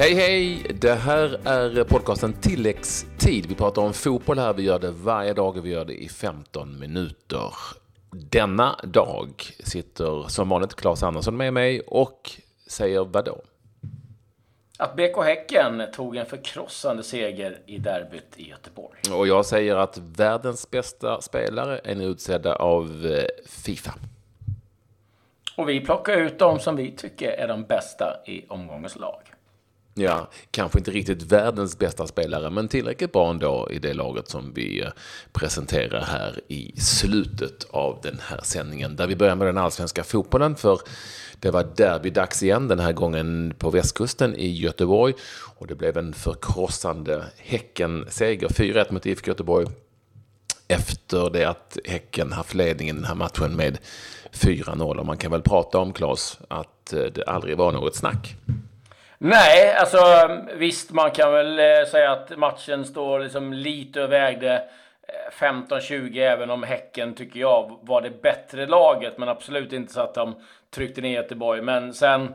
Hej hej! Det här är podcasten Tilläggstid. Vi pratar om fotboll här. Vi gör det varje dag och vi gör det i 15 minuter. Denna dag sitter som vanligt Claes Andersson med mig och säger vadå? Att BK Häcken tog en förkrossande seger i derbyt i Göteborg. Och jag säger att världens bästa spelare är nu utsedda av eh, Fifa. Och vi plockar ut de som vi tycker är de bästa i omgångens lag. Ja, kanske inte riktigt världens bästa spelare, men tillräckligt bra ändå i det laget som vi eh, presenterar här i slutet av den här sändningen. Där vi börjar med den allsvenska fotbollen, för det var derbydags igen, den här gången på västkusten i Göteborg. Och det blev en förkrossande Häcken-seger, 4-1 mot IFK Göteborg. Efter det att Häcken haft ledningen den här matchen med 4-0. Och man kan väl prata om, Claes, att eh, det aldrig var något snack. Nej, alltså visst, man kan väl eh, säga att matchen står liksom lite och vägde eh, 15-20, även om Häcken, tycker jag, var det bättre laget. Men absolut inte så att de tryckte ner Göteborg. Men sen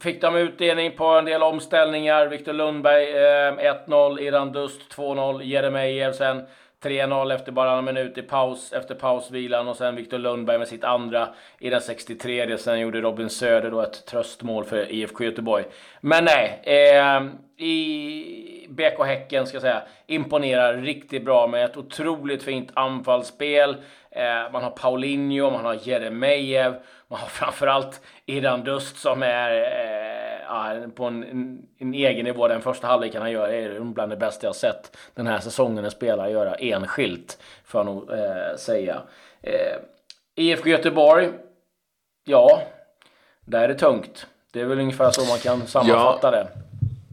fick de utdelning på en del omställningar. Viktor Lundberg eh, 1-0, Iran Dust 2-0, Jeremejeff sen 3-0 efter bara en minut i paus, efter pausvilan och sen Viktor Lundberg med sitt andra i den 63. Sen gjorde Robin Söder då ett tröstmål för IFK Göteborg. Men nej, eh, i BK Häcken ska jag säga imponerar riktigt bra med ett otroligt fint anfallsspel. Eh, man har Paulinho, man har Jeremejeff, man har framförallt Iran Dust som är eh, ja, på en, en, en, egen nivå. Den första halvleken han gör är bland det bästa jag sett den här säsongen en spelare göra enskilt, får jag nog eh, säga. Eh, IFK Göteborg, ja, där är det tungt. Det är väl ungefär så man kan sammanfatta ja. det.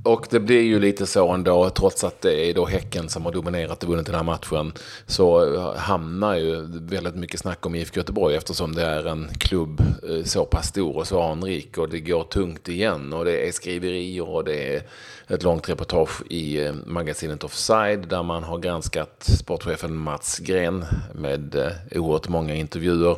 Och det blir ju lite så ändå, trots att det är då Häcken som har dominerat och vunnit den här matchen, så hamnar ju väldigt mycket snack om IFK Göteborg eftersom det är en klubb eh, så pass stor och så anrik och det går tungt igen. Och det är skriverier och det är ett långt reportage i eh, magasinet Offside där man har granskat sportchefen Mats Gren med eh, oerhört många intervjuer.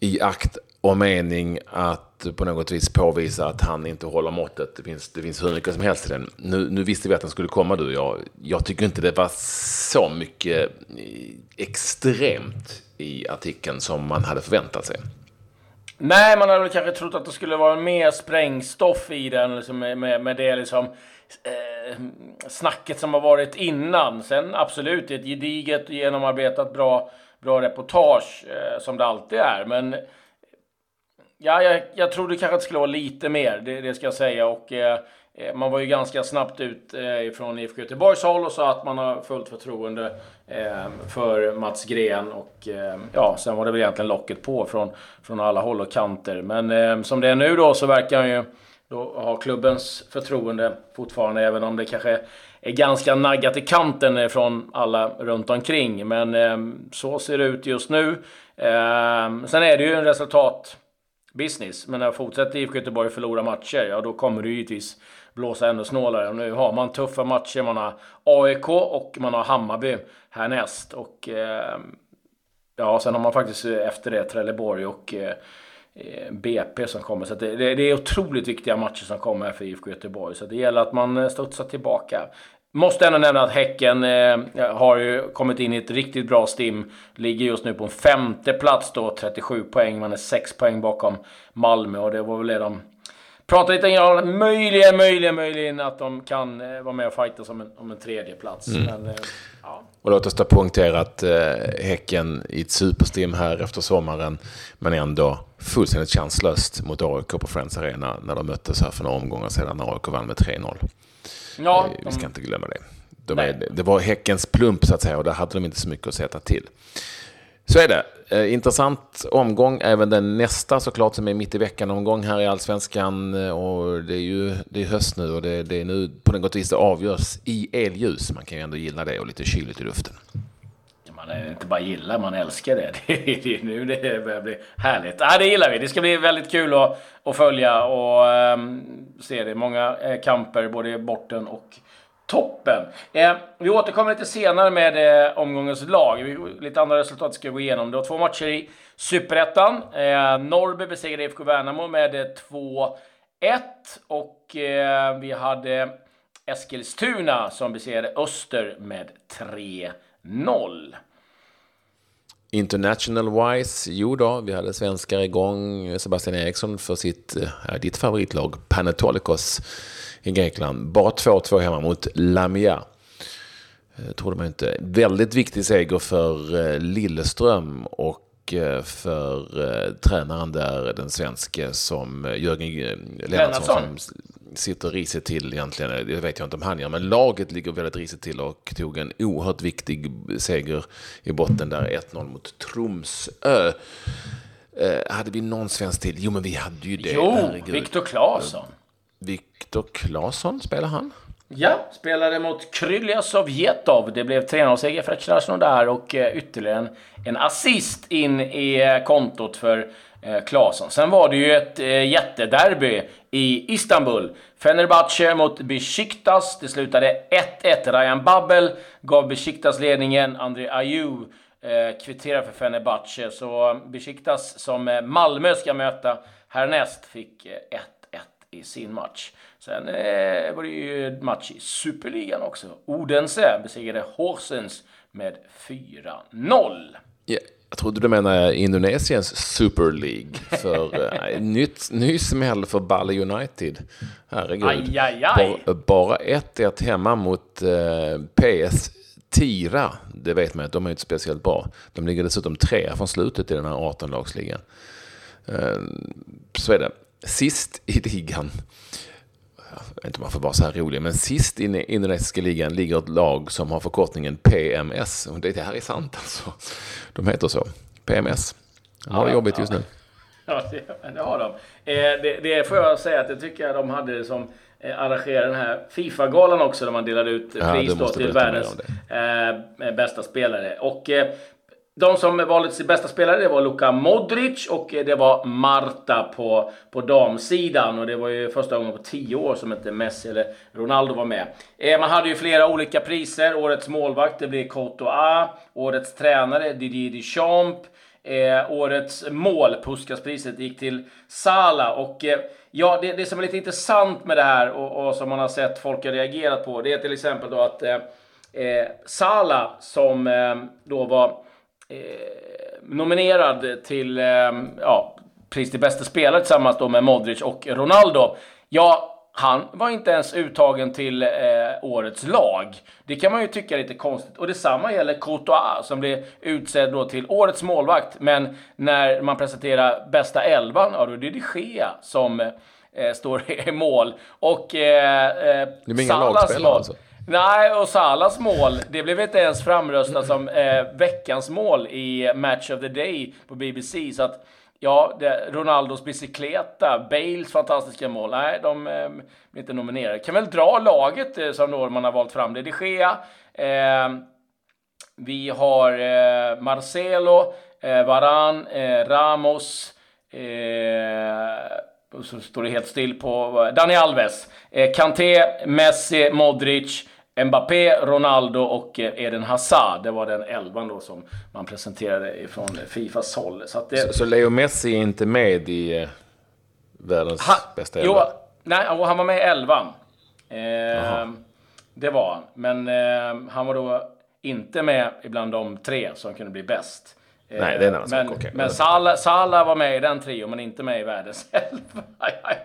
I akt och mening att på något vis påvisa att han inte håller måttet. Det finns, det finns hur mycket som helst i den. Nu, nu visste vi att den skulle komma du. Jag, jag tycker inte det var så mycket eh, extremt i artikeln som man hade förväntat sig. Nej, man hade väl kanske trott att det skulle vara mer sprängstoff i den liksom med, med, med det liksom eh, snacket som har varit innan. Sen absolut, det är ett gediget genomarbetat bra, bra reportage eh, som det alltid är. Men Ja, jag, jag trodde kanske att det skulle vara lite mer, det, det ska jag säga. Och, eh, eh man var ju ganska snabbt ut eh, från IFK Göteborgs håll och sa att man har fullt förtroende eh, för Mats Gren. Och eh, ja, sen var det väl egentligen locket på från, från alla håll och kanter. Men eh, som det är nu då så verkar han ju då ha klubbens förtroende fortfarande, även om det kanske är ganska naggat i kanten från alla runt omkring. Men eh, så ser det ut just nu. Eh, sen är det ju en resultat business. Men när fortsätter IFK Göteborg förlora matcher, ja då kommer det givetvis blåsa ännu snålare. Och Nu har man tuffa matcher. Man har AIK och man har Hammarby härnäst. Och eh, ja, sen har man faktiskt eh, efter det Trelleborg och eh, eh BP som kommer. Så det, det, är otroligt viktiga matcher som kommer för IFK Göteborg. Så det gäller att man eh, studsar tillbaka. Måste ändå nämna att Häcken eh, har ju kommit in i ett riktigt bra stim. Ligger just nu på en femte plats då, 37 poäng. Man är 6 poäng bakom Malmö och det var väl det de pratade lite om. Möjligen, möjligen, möjligen att de kan eh, vara med och fighta om en, om en tredje plats. Mm. Men, eh, ja. Och låt oss då poängtera att eh, Häcken i ett superstim här efter sommaren, men ändå fullständigt chanslöst mot AIK på Friends Arena när de möttes här för några omgångar sedan när AIK vann med 3-0. Ja, eh, Vi ska inte glömma det. De är, det var Häckens plump så att säga och där hade de inte så mycket att sätta till. Så är det. Eh, intressant omgång, även den nästa såklart som är mitt i veckan-omgång här i Allsvenskan. Eh, och det är ju det är höst nu och det, det är nu på något vis det avgörs i elljus. Man kan ju ändå gilla det och lite kyligt i luften. Man är inte bara gillar, man älskar det. Det är nu det börjar bli härligt. Ja, det gillar vi. Det ska bli väldigt kul att, att följa och um, se det. Många eh, kamper både i borten och toppen. Eh, vi återkommer lite senare med eh, omgångens lag. Vi, lite andra resultat ska vi gå igenom. Det var två matcher i Superettan. Eh, Norrby besegrade IFK Värnamo med eh, 2-1. Och eh, vi hade Eskilstuna som besegrade Öster med 3-0. International wise, jo då, vi hade svenskar igång. Sebastian Eriksson för sitt, ja, ditt favoritlag, Panetolikos i Grekland. Bara 2-2 hemma mot Lamia. Eh, trodde man inte. Väldigt viktig seger för eh, Lilleström och eh, för tränaren där, den svenske som Jörgen Lennartsson som sitter risigt till egentligen. Det vet jag inte om han gör, men laget ligger väldigt risigt till och tog en oerhört viktig seger i botten där 1-0 mot Tromsö. Eh, hade vi någon svensk till? Jo, men vi hade ju det. Jo, Viktor Claesson. Viktor Claesson, spelar han? Ja, spelade mot Krylja Sovjetov. Det blev 3-0-seger för Krasnodar och eh, ytterligare en, en assist in i eh, kontot för eh, Claesson. Sen var det ju ett eh, jättederby i Istanbul. Fenerbahce mot Besiktas. Det slutade 1-1. Ryan Babbel gav Besiktas ledningen. André Ayew eh, kvitterade för Fenerbahce. Så Besiktas som eh, Malmö ska möta härnäst fick 1-1 i sin match. Sen eh, var det ju match i Superligan också. Odense besegrade Horsens med 4-0. Yeah. Jag trodde du menade Indonesiens Super League. För äh, nytt, ny smäll för Bali United. Herregud. Aj, aj, aj. Bara 1-1 hemma mot eh, PS Tira. Det vet man att de är inte speciellt bra. De ligger dessutom tre från slutet i den här 18-lagsligan. Eh, så är det. Sist i ligan jag vet inte om man får vara så här rolig, men sist i den indonesiska ligan ligger ett lag som har förkortningen PMS. Och det här är sant alltså. De heter så. PMS. De har ja, det jobbigt just nu. Ja, det, det har de. Eh, det, det, får jag säga att det tycker jag de hade som eh, arrangerade den här Fifa-galan också, där man delade ut pris ja, till världens eh, bästa spelare. Och eh, de som valde till bästa spelare det var Luka Modric och eh, det var Marta på, på damsidan. Och det var ju första gången på tio år som inte Messi eller Ronaldo var med. Eh, man hade ju flera olika priser. Årets målvakt det blev Courtois. Årets tränare Didier Deschamps. Eh, årets mål, Puskaspriset, gick till Sala. Och eh, ja, det, det, som är lite intressant med det här och, och, som man har sett folk har reagerat på, det är till exempel då att eh, eh Sala som eh, då var nominerad till eh, ja, pris till bästa spelare tillsammans då med Modric och Ronaldo. Ja, han var inte ens uttagen till eh, årets lag. Det kan man ju tycka är lite konstigt. Och detsamma gäller Courtois som blev utsedd då till årets målvakt. Men när man presenterar bästa elvan, ja då är det de Gea som eh, står i mål. Och eh, eh, inga lagspelare alltså? Nej, och Salas mål, det blev inte ens framröstat som eh, veckans mål i Match of the Day på BBC. Så att, ja, det, Ronaldos bicykleta, Bales fantastiska mål, nej, de eh, blir inte nominerade. Kan väl dra laget eh, som då man har valt fram. Det är de Gea, eh, vi har eh, Marcelo, eh, Varan, eh, Ramos, eh, och så står det helt still på eh, Dani Alves, eh, Kanté, Messi, Modric, Mbappé, Ronaldo och eh, Eden Hazard. Det var den elvan då som man presenterade från Fifas håll. Så, det... så, så Leo Messi är inte med i eh, världens ha, bästa elva? Jo, nej, han var med i elvan. Eh, det var han. Men eh, han var då inte med bland de tre som kunde bli bäst. Nej, det är en annan men, sak. Okay. Men Salah, Salah var med i den trion, men inte med i världens elva.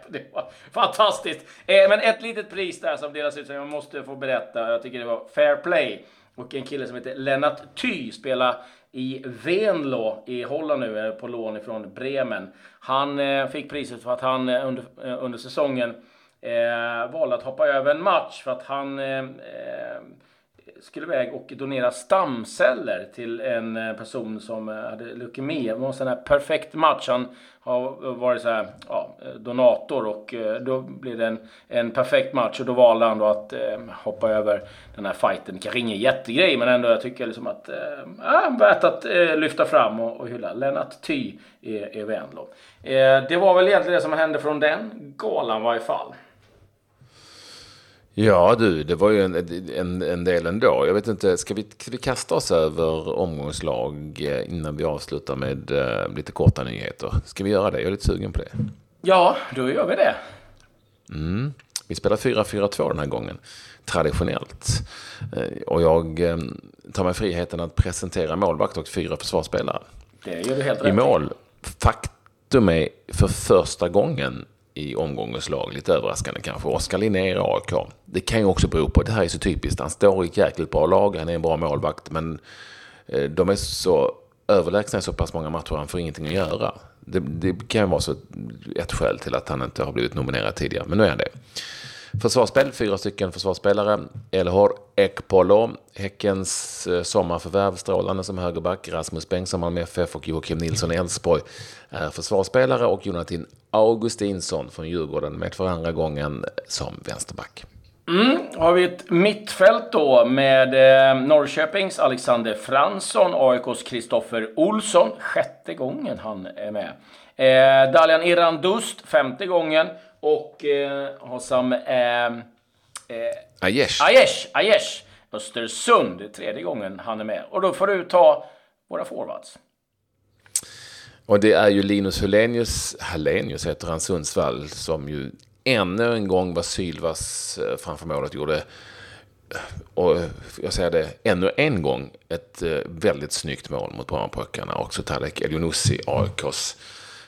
det var fantastiskt. Eh, men ett litet pris där som delas ut som jag måste få berätta. Jag tycker det var Fair Play. Och en kille som heter Lennart Ty spelar i Venlo i Holland nu, på lån ifrån Bremen. Han eh, fick priset för att han eh, under, eh, under säsongen eh, valde att hoppa över en match för att han eh, skulle iväg och donera stamceller till en eh, person som eh, hade leukemi. Det var en sån här perfekt match. Han har varit så här, ja, eh, donator och då blev det en, en perfekt match och då valde han då att eh, hoppa över den här fighten. Kanske ingen jättegrej men ändå jag tycker liksom att eh, värt att eh, lyfta fram och, och hylla. Lennart Ty i, i Vänlo. Eh, det var väl egentligen det som hände från den galan i varje fall. Ja du, det var ju en, en, en del ändå. Jag vet inte, ska vi, ska vi kasta oss över omgångslag eh, innan vi avslutar med uh, lite korta nyheter? Ska vi göra det? Jag är lite sugen på det. Ja, då gör vi det. Mm. Vi spelar 4-4-2 den här gången, traditionellt. Eh, och jag tar mig friheten att presentera målvakt och fyra försvarsspelare. Det gör du helt rätt I mål, faktum är för första gången i omgångens lag, lite överraskande kanske, Oskar Linnér i AIK. Det kan ju också bero på, det här är så typiskt, han står i ett jäkligt bra lag, han är en bra målvakt, men eh, de är så överlägsna i så pass många matcher, han får ingenting att göra. Det, det kan vara så ett skäl till att han inte har blivit nominerad tidigare, men nu är han det. Försvarsspel, fyra stycken försvarsspelare. Elhor Ekpolo, Häckens eh, sommarförvärv, strålande som högerback. Rasmus Bengtsson, Malmö FF och Joakim Nilsson i Elfsborg är försvarsspelare. Och Jonathan Augustinsson från Djurgården med för andra gången som vänsterback. Mm, har vi ett mittfält då med eh, Norrköpings Alexander Fransson, AIKs Kristoffer Olsson, sjätte gången han är med. Eh, Dalian Irandust, femte gången. Och eh, Hossam eh, eh, Aiesh. Aiesh, Aiesh Östersund, tredje gången han är med. Och då får du ta våra forwards. Och det är ju Linus Hallenius, Hallenius heter han, Sundsvall, som ju ännu en gång var Sylvas eh, framför målet gjorde och jag säger det ännu en gång, ett eh, väldigt snyggt mål mot Brommapojkarna. Också Tarek Elionossi, AIKs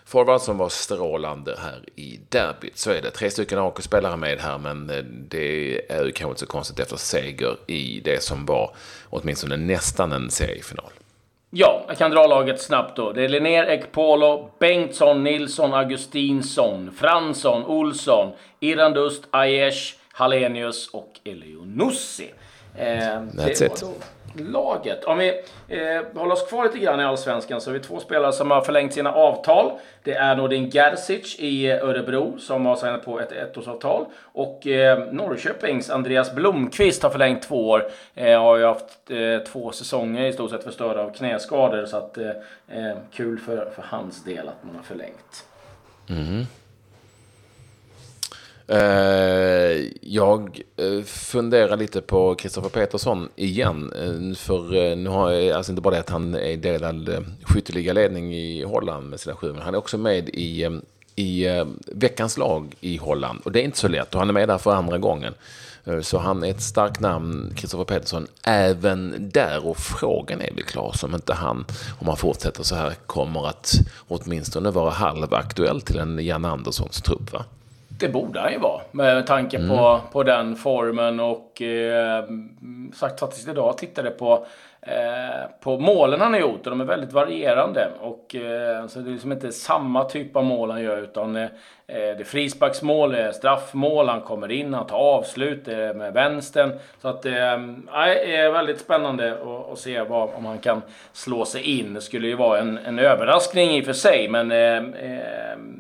forward som var strålande här i derbyt. Så är det. Tre stycken AK-spelare med här, men eh, det är ju kanske inte så konstigt efter seger i det som var åtminstone nästan en seriefinal. Ja, jag kan dra laget snabbt då. Det är Linnér, Ekpolo, Bengtsson, Nilsson, Augustinsson, Fransson, Olsson, Irandust, Aiesh, Hallenius och Elionussi. Eh, That's it laget. Om vi eh, håller oss kvar lite grann i Allsvenskan så har vi två spelare som har förlängt sina avtal. Det är Nordin Gerzic i Örebro som har signat på ett ettårsavtal. Och eh, Norrköpings Andreas Blomqvist har förlängt två år. Eh, har ju haft eh, två säsonger i stort sett förstörda av knäskador. Så att, eh, eh kul för, för hans del att man har förlängt. Mm. Eh, jag eh, funderar lite på Kristoffer Petersson igen. Eh, för nu har jag, alltså inte bara det att han är delad skytteliga ledning i Holland med sina sju, men han är också med i, i veckans lag i Holland. Och det är inte så lätt och han är med där för andra gången. Så han är ett starkt namn, Kristoffer Petersson, även där. Och frågan är väl klar som inte han, om han fortsätter så här, kommer att åtminstone vara halvaktuell till en Jan Anderssons trupp. Va? Det borde han ju vara med tanke mm. på, på den formen och eh, sagt faktiskt idag tittade på Eh, på målen han har gjort och de är väldigt varierande. Och, eh, så det är liksom inte samma typ av mål han gör utan eh, eh det är frisparksmål, det är straffmål, han kommer in, han tar avslut med vänstern. Så att eh, det är väldigt spännande att, att se vad, om han kan slå sig in. Det skulle ju vara en, en överraskning i och för sig men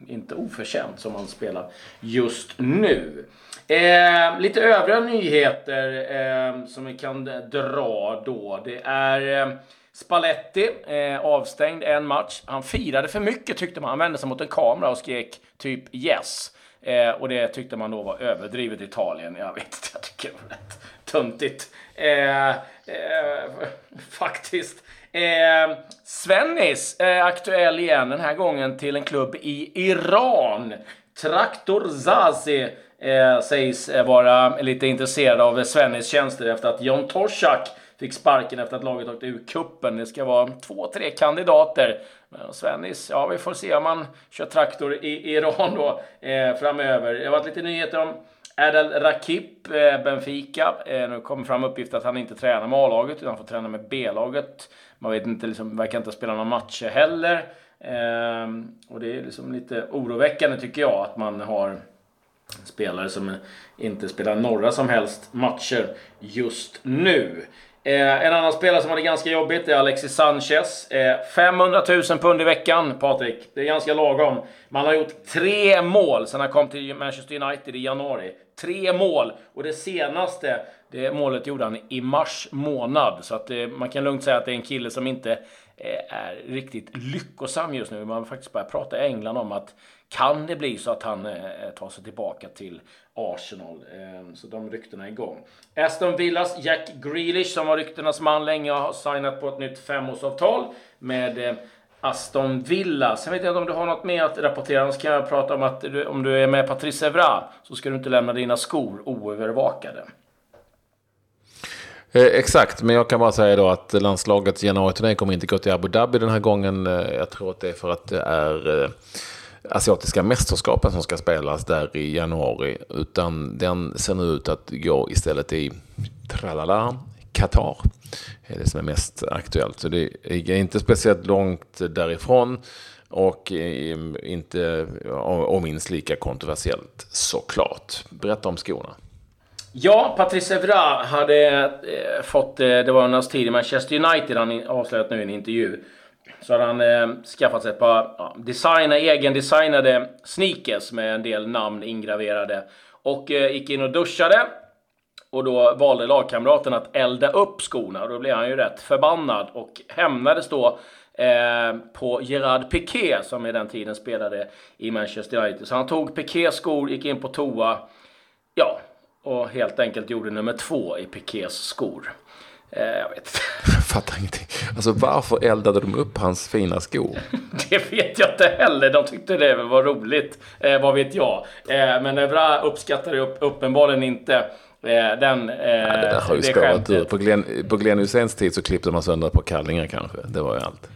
inte oförtjänt som han spelar just nu. Eh, lite övriga nyheter eh, som vi kan dra då. Det är är eh, Spalletti eh, avstängd en match. Han firade för mycket tyckte man. Han vände sig mot en kamera och skrek typ yes. Eh, och det tyckte man då var överdrivet i Italien. Jag vet inte, jag tycker det var rätt töntigt. Eh, eh, faktiskt. Eh, Svennis är aktuell igen, den här gången till en klubb i Iran. Traktor Zazi eh, sägs vara lite intresserad av Svennis tjänster efter att John Torsak fick sparken efter att laget åkte ur kuppen. Det ska vara två, tre kandidater. Men Svennis, ja vi får se om han kör traktor i Iran då eh, framöver. Det har varit lite nyheter om Erdal Rakip, eh, Benfica. Eh, nu kommer fram uppgifter att han inte tränar med A-laget utan får träna med B-laget. Man vet inte, liksom, verkar inte spela några matcher heller. Eh, och det är liksom lite oroväckande tycker jag att man har spelare som inte spelar några som helst matcher just nu. Eh, en annan spelare som hade det ganska jobbigt är Alexis Sanchez. Eh, 500 000 pund i veckan, Patrik. Det är ganska lagom. Man har gjort tre mål sedan han kom till Manchester United i januari. Tre mål! Och det senaste, det målet gjorde han i mars månad. Så att eh, man kan lugnt säga att det är en kille som inte eh, är riktigt lyckosam just nu. Man har faktiskt börjat prata i England om att kan det bli så att han eh, tar sig tillbaka till Arsenal? Eh, så de ryktena är igång. Aston Villas Jack Grealish som var ryktenas man länge har signat på ett nytt femårsavtal med eh, Aston Villa. Sen vet jag inte om du har något mer att rapportera. Annars kan jag prata om att du, om du är med Patrice Evra så ska du inte lämna dina skor oövervakade. Eh, exakt, men jag kan bara säga då att landslagets januariturné kommer inte gå till Abu Dhabi den här gången. Eh, jag tror att det är för att det är eh, asiatiska mästerskapen som ska spelas där i januari. Utan den ser nu ut att gå istället i tralala, Qatar. är det som är mest aktuellt. Så det är inte speciellt långt därifrån. Och inte och minst lika kontroversiellt såklart. Berätta om skorna. Ja, Patrice Evra hade eh, fått, eh, det var under hans tid i Manchester United, han avslöjat nu i en intervju. Så hade han eh, skaffat sig ett par ja, designa, egendesignade sneakers med en del namn ingraverade. Och eh, gick in och duschade. Och då valde lagkamraten att elda upp skorna. Och då blev han ju rätt förbannad och hämnades då eh, på Gerard Piqué som i den tiden spelade i Manchester United. Så han tog Piqués skor, gick in på toa. Ja, och helt enkelt gjorde nummer två i Piqués skor. Eh, jag vet Jag fattar ingenting. Alltså varför eldade de upp hans fina skor? det vet jag inte heller. De tyckte det var roligt. Eh, vad vet jag. Eh, men Evra uppskattade upp, uppenbarligen inte eh, den, eh, ja, det där har ju spårat ur. På Glenn, på Glenn Hyséns tid så klippte man sönder på kallingar kanske. Det var ju allt.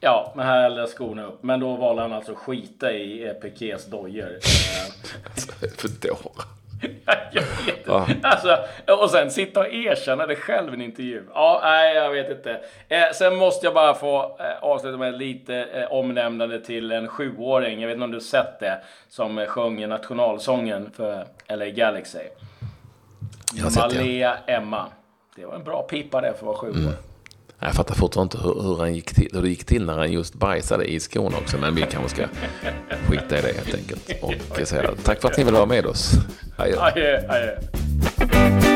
Ja, men här eldade skorna upp. Men då valde han alltså skita i eh, dojor. alltså, för dårar. Jag vet inte. Ah. Alltså, och sen sitta och erkänna det själv i en intervju. Ja, nej, jag vet inte. Eh, sen måste jag bara få eh, avsluta med lite eh, omnämnande till en sjuåring. Jag vet inte om du sett det. Som eh, sjöng nationalsången för LA Galaxy. Jag har sett Malea Emma. Det var en bra pipa det för att vara sju mm. Jag fattar fortfarande inte hur, hur, han gick till, hur det gick till när han just bajsade i skorna också. Men vi kanske ska skita i det helt enkelt. Och säga tack för att ni vill vara med oss. Adjö. adjö, adjö.